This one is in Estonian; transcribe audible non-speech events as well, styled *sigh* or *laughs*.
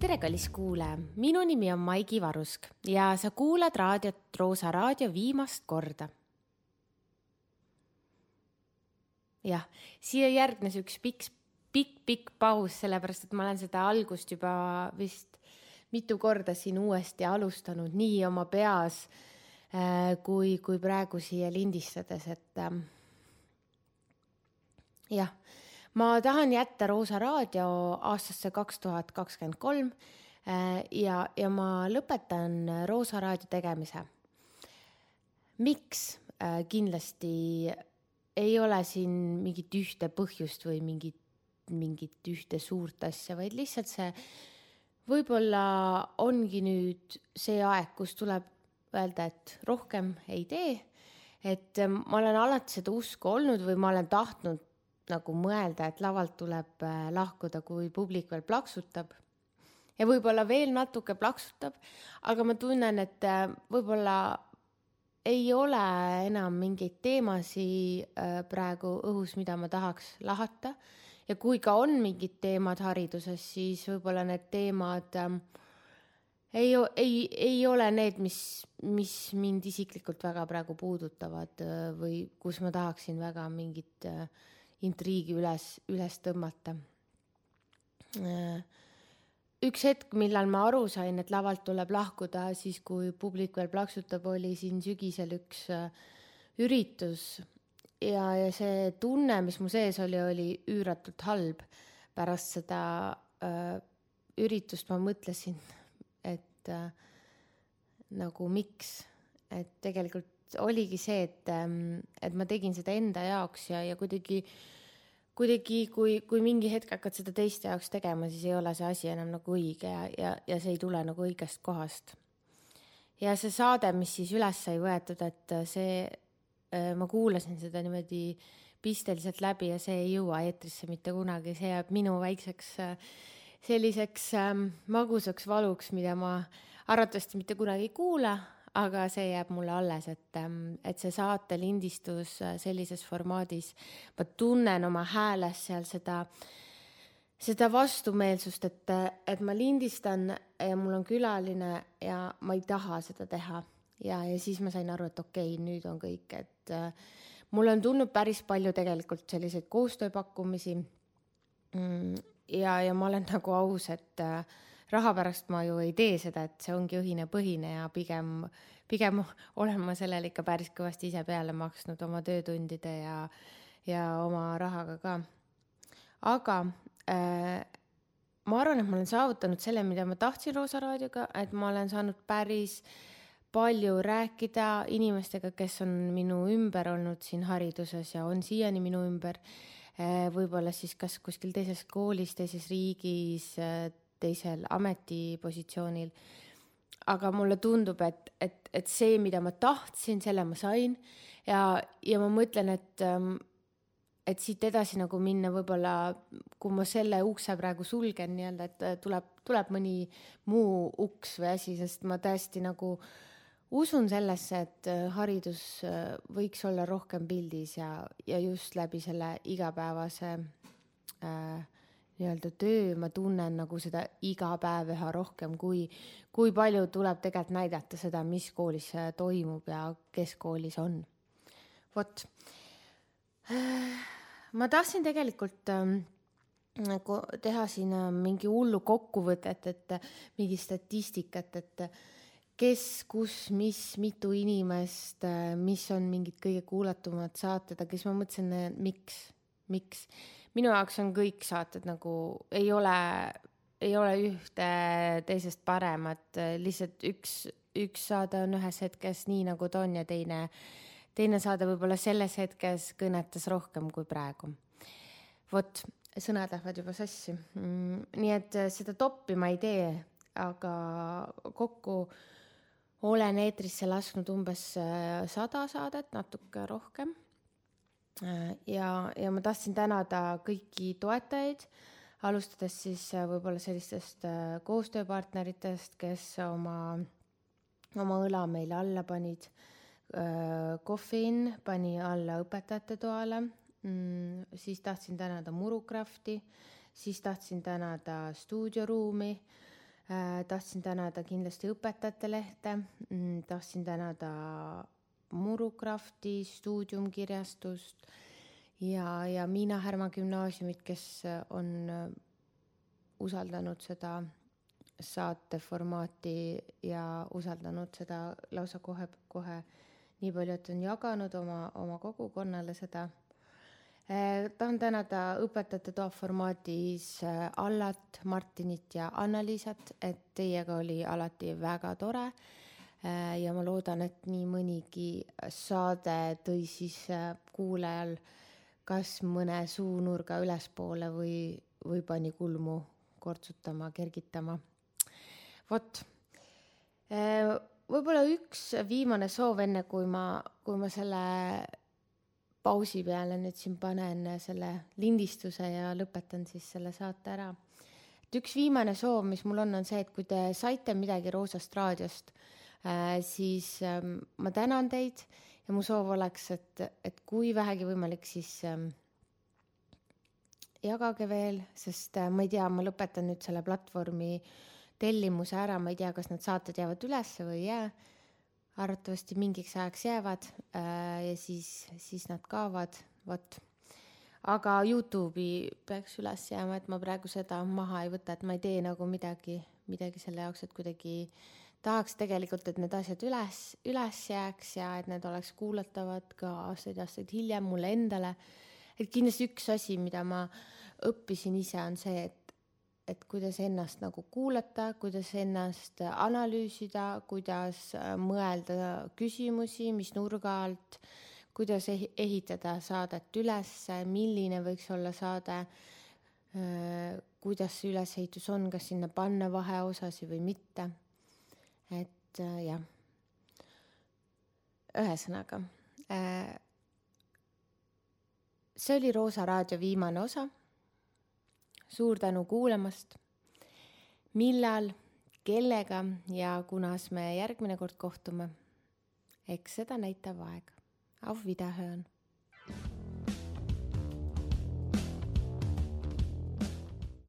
tere, kallis kuulaja, minu nimi on Maigi Varusk ja sa kuulad raadiot Roosa Raadio viimast korda. jah, siia järgnes üks pikk, pikk, pikk paus, sellepärast et ma olen seda algust juba vist mitu korda siin uuesti alustanud, nii oma peas äh, kui, kui praegu siia lindistades, et äh, jah ma tahan jätta Roosa Raadio aastasse kaks tuhat kakskümmend kolm äh, ja, ja ma lõpetan Roosa Raadio tegemise. miks? Äh, kindlasti ei ole siin mingit ühte põhjust või mingit, mingit ühte suurt asja, vaid lihtsalt see võib-olla ongi nüüd see aeg, kus tuleb öelda, et rohkem ei tee. et ma olen alati seda usku olnud või ma olen tahtnud nagu mõelda, et lavalt tuleb äh, lahkuda, kui publik veel plaksutab. ja võib-olla veel natuke plaksutab, aga ma tunnen, et äh, võib-olla ei ole enam mingeid teemasid äh, praegu õhus, mida ma tahaks lahata. ja kui ka on mingid teemad hariduses, siis võib-olla need teemad ähm, ei, ei, ei ole need, mis, mis mind isiklikult väga praegu puudutavad või kus ma tahaksin väga mingit äh, intriigi üles, üles tõmmata. üks hetk, millal ma aru sain, et lavalt tuleb lahkuda, siis kui publik veel plaksutab, oli siin sügisel üks äh, üritus ja, ja see tunne, mis mu sees oli, oli üüratult halb. pärast seda äh, üritust ma mõtlesin, et äh, nagu miks, et tegelikult oligi see, et, ähm, et ma tegin seda enda jaoks ja, ja kuidagi, kuidagi, kui, kui mingi hetk hakkad seda teiste jaoks tegema, siis ei ole see asi enam nagu õige ja, ja, ja see ei tule nagu õigest kohast. ja see saade, mis siis üles sai võetud, et see, äh, ma kuulasin seda niimoodi pisteliselt läbi ja see ei jõua eetrisse mitte kunagi, see jääb minu väikseks äh, selliseks ähm, magusaks valuks, mida ma arvatavasti mitte kunagi ei kuula aga see jääb mulle alles, et, ähm, et see saate lindistus äh, sellises formaadis, ma tunnen oma hääles seal seda, seda vastumeelsust, et, et ma lindistan ja mul on külaline ja ma ei taha seda teha. ja, ja siis ma sain aru, et okei okay,, nüüd on kõik, et äh, mulle on tulnud päris palju tegelikult selliseid koostööpakkumisi mm,. ja, ja ma olen nagu aus, et äh, raha pärast ma ju ei tee seda, et see ongi õhine põhine ja pigem, pigem *laughs* olen ma sellele ikka päris kõvasti ise peale maksnud oma töötundide ja, ja oma rahaga ka. aga äh, ma arvan, et ma olen saavutanud selle, mida ma tahtsin Roosa raadioga, et ma olen saanud päris palju rääkida inimestega, kes on minu ümber olnud siin hariduses ja on siiani minu ümber. Äh, võib-olla siis kas kuskil teises koolis, teises riigis, äh, teisel ametipositsioonil. aga mulle tundub, et, et, et see, mida ma tahtsin, selle ma sain ja, ja ma mõtlen, et ähm, et siit edasi nagu minna, võib-olla kui ma selle ukse praegu sulgen nii-öelda, et äh, tuleb, tuleb mõni muu uks või asi, sest ma tõesti nagu usun sellesse, et äh, haridus äh, võiks olla rohkem pildis ja, ja just läbi selle igapäevase äh, nii-öelda töö, ma tunnen nagu seda iga päev üha rohkem, kui, kui palju tuleb tegelikult näidata seda, mis koolis toimub ja kes koolis on. vot. ma tahtsin tegelikult ähm, nagu teha siin äh, mingi hullu kokkuvõtet, et mingi statistikat, et kes, kus, mis, mitu inimest, äh, mis on mingid kõige kuulatumad saated, aga siis ma mõtlesin, miks, miks minu jaoks on kõik saated nagu ei ole, ei ole ühte teisest paremat, lihtsalt üks, üks saade on ühes hetkes nii nagu ta on ja teine, teine saade võib-olla selles hetkes kõnetas rohkem kui praegu. vot, sõnad lähevad juba sassi mm,. nii et seda toppi ma ei tee, aga kokku olen eetrisse lasknud umbes sada saadet, natuke rohkem Äh, ja, ja ma tahtsin tänada kõiki toetajaid, alustades siis äh, võib-olla sellistest äh, koostööpartneritest, kes oma, oma õla meile alla panid. Coffin pani alla õpetajate toale mm,, siis tahtsin tänada Murukrafti, siis tahtsin tänada stuudioruumi äh,. tahtsin tänada kindlasti Õpetajate Lehte mm,, tahtsin tänada Murukrafti, Stuudium kirjastust ja, ja Miina Härma gümnaasiumit, kes on usaldanud seda saate formaati ja usaldanud seda lausa kohe-kohe nii palju, et on jaganud oma, oma kogukonnale seda eh,. tahan tänada õpetajate toa formaadis eh, Allat, Martinit ja Anna-Liisat, et teiega oli alati väga tore. Ja ma loodan, et nii mõnigi saade tõi siis eh, kuulajal kas mõne suunurga ülespoole või, või pani kulmu kortsutama, kergitama. vot eh, võib-olla üks viimane soov, enne kui ma, kui ma selle pausi peale nüüd siin panen selle lindistuse ja lõpetan siis selle saate ära. et üks viimane soov, mis mul on, on see, et kui te saite midagi Roosast raadiost äh,, siis äh, ma tänan teid ja mu soov oleks, et, et kui vähegi võimalik, siis äh, jagage veel, sest äh, ma ei tea, ma lõpetan nüüd selle platvormi äh, tellimuse ära, ma ei tea, kas need saated jäävad ülesse või ei jää. arvatavasti mingiks ajaks jäävad äh, ja siis, siis nad kaovad, vot. aga Youtube'i peaks üles jääma, et ma praegu seda maha ei võta, et ma ei tee nagu midagi, midagi selle jaoks, et kuidagi tahaks tegelikult, et need asjad üles, üles jääks ja et need oleks kuulatavad ka aastaid-aastaid hiljem mulle endale. et kindlasti üks asi, mida ma õppisin ise, on see, et et kuidas ennast nagu kuulata, kuidas ennast analüüsida, kuidas äh, mõelda küsimusi, mis nurga alt, kuidas ehitada saadet üles, milline võiks olla saade, äh, kuidas see ülesehitus on, kas sinna panna vaheosasid või mitte. Et äh, jah, ühesõnaga see oli Roosa raadio viimane osa suur tänu kuulamast. millal, kellega ja kunas me järgmine kord kohtume? eks seda näitab aeg. Auf Wiederhören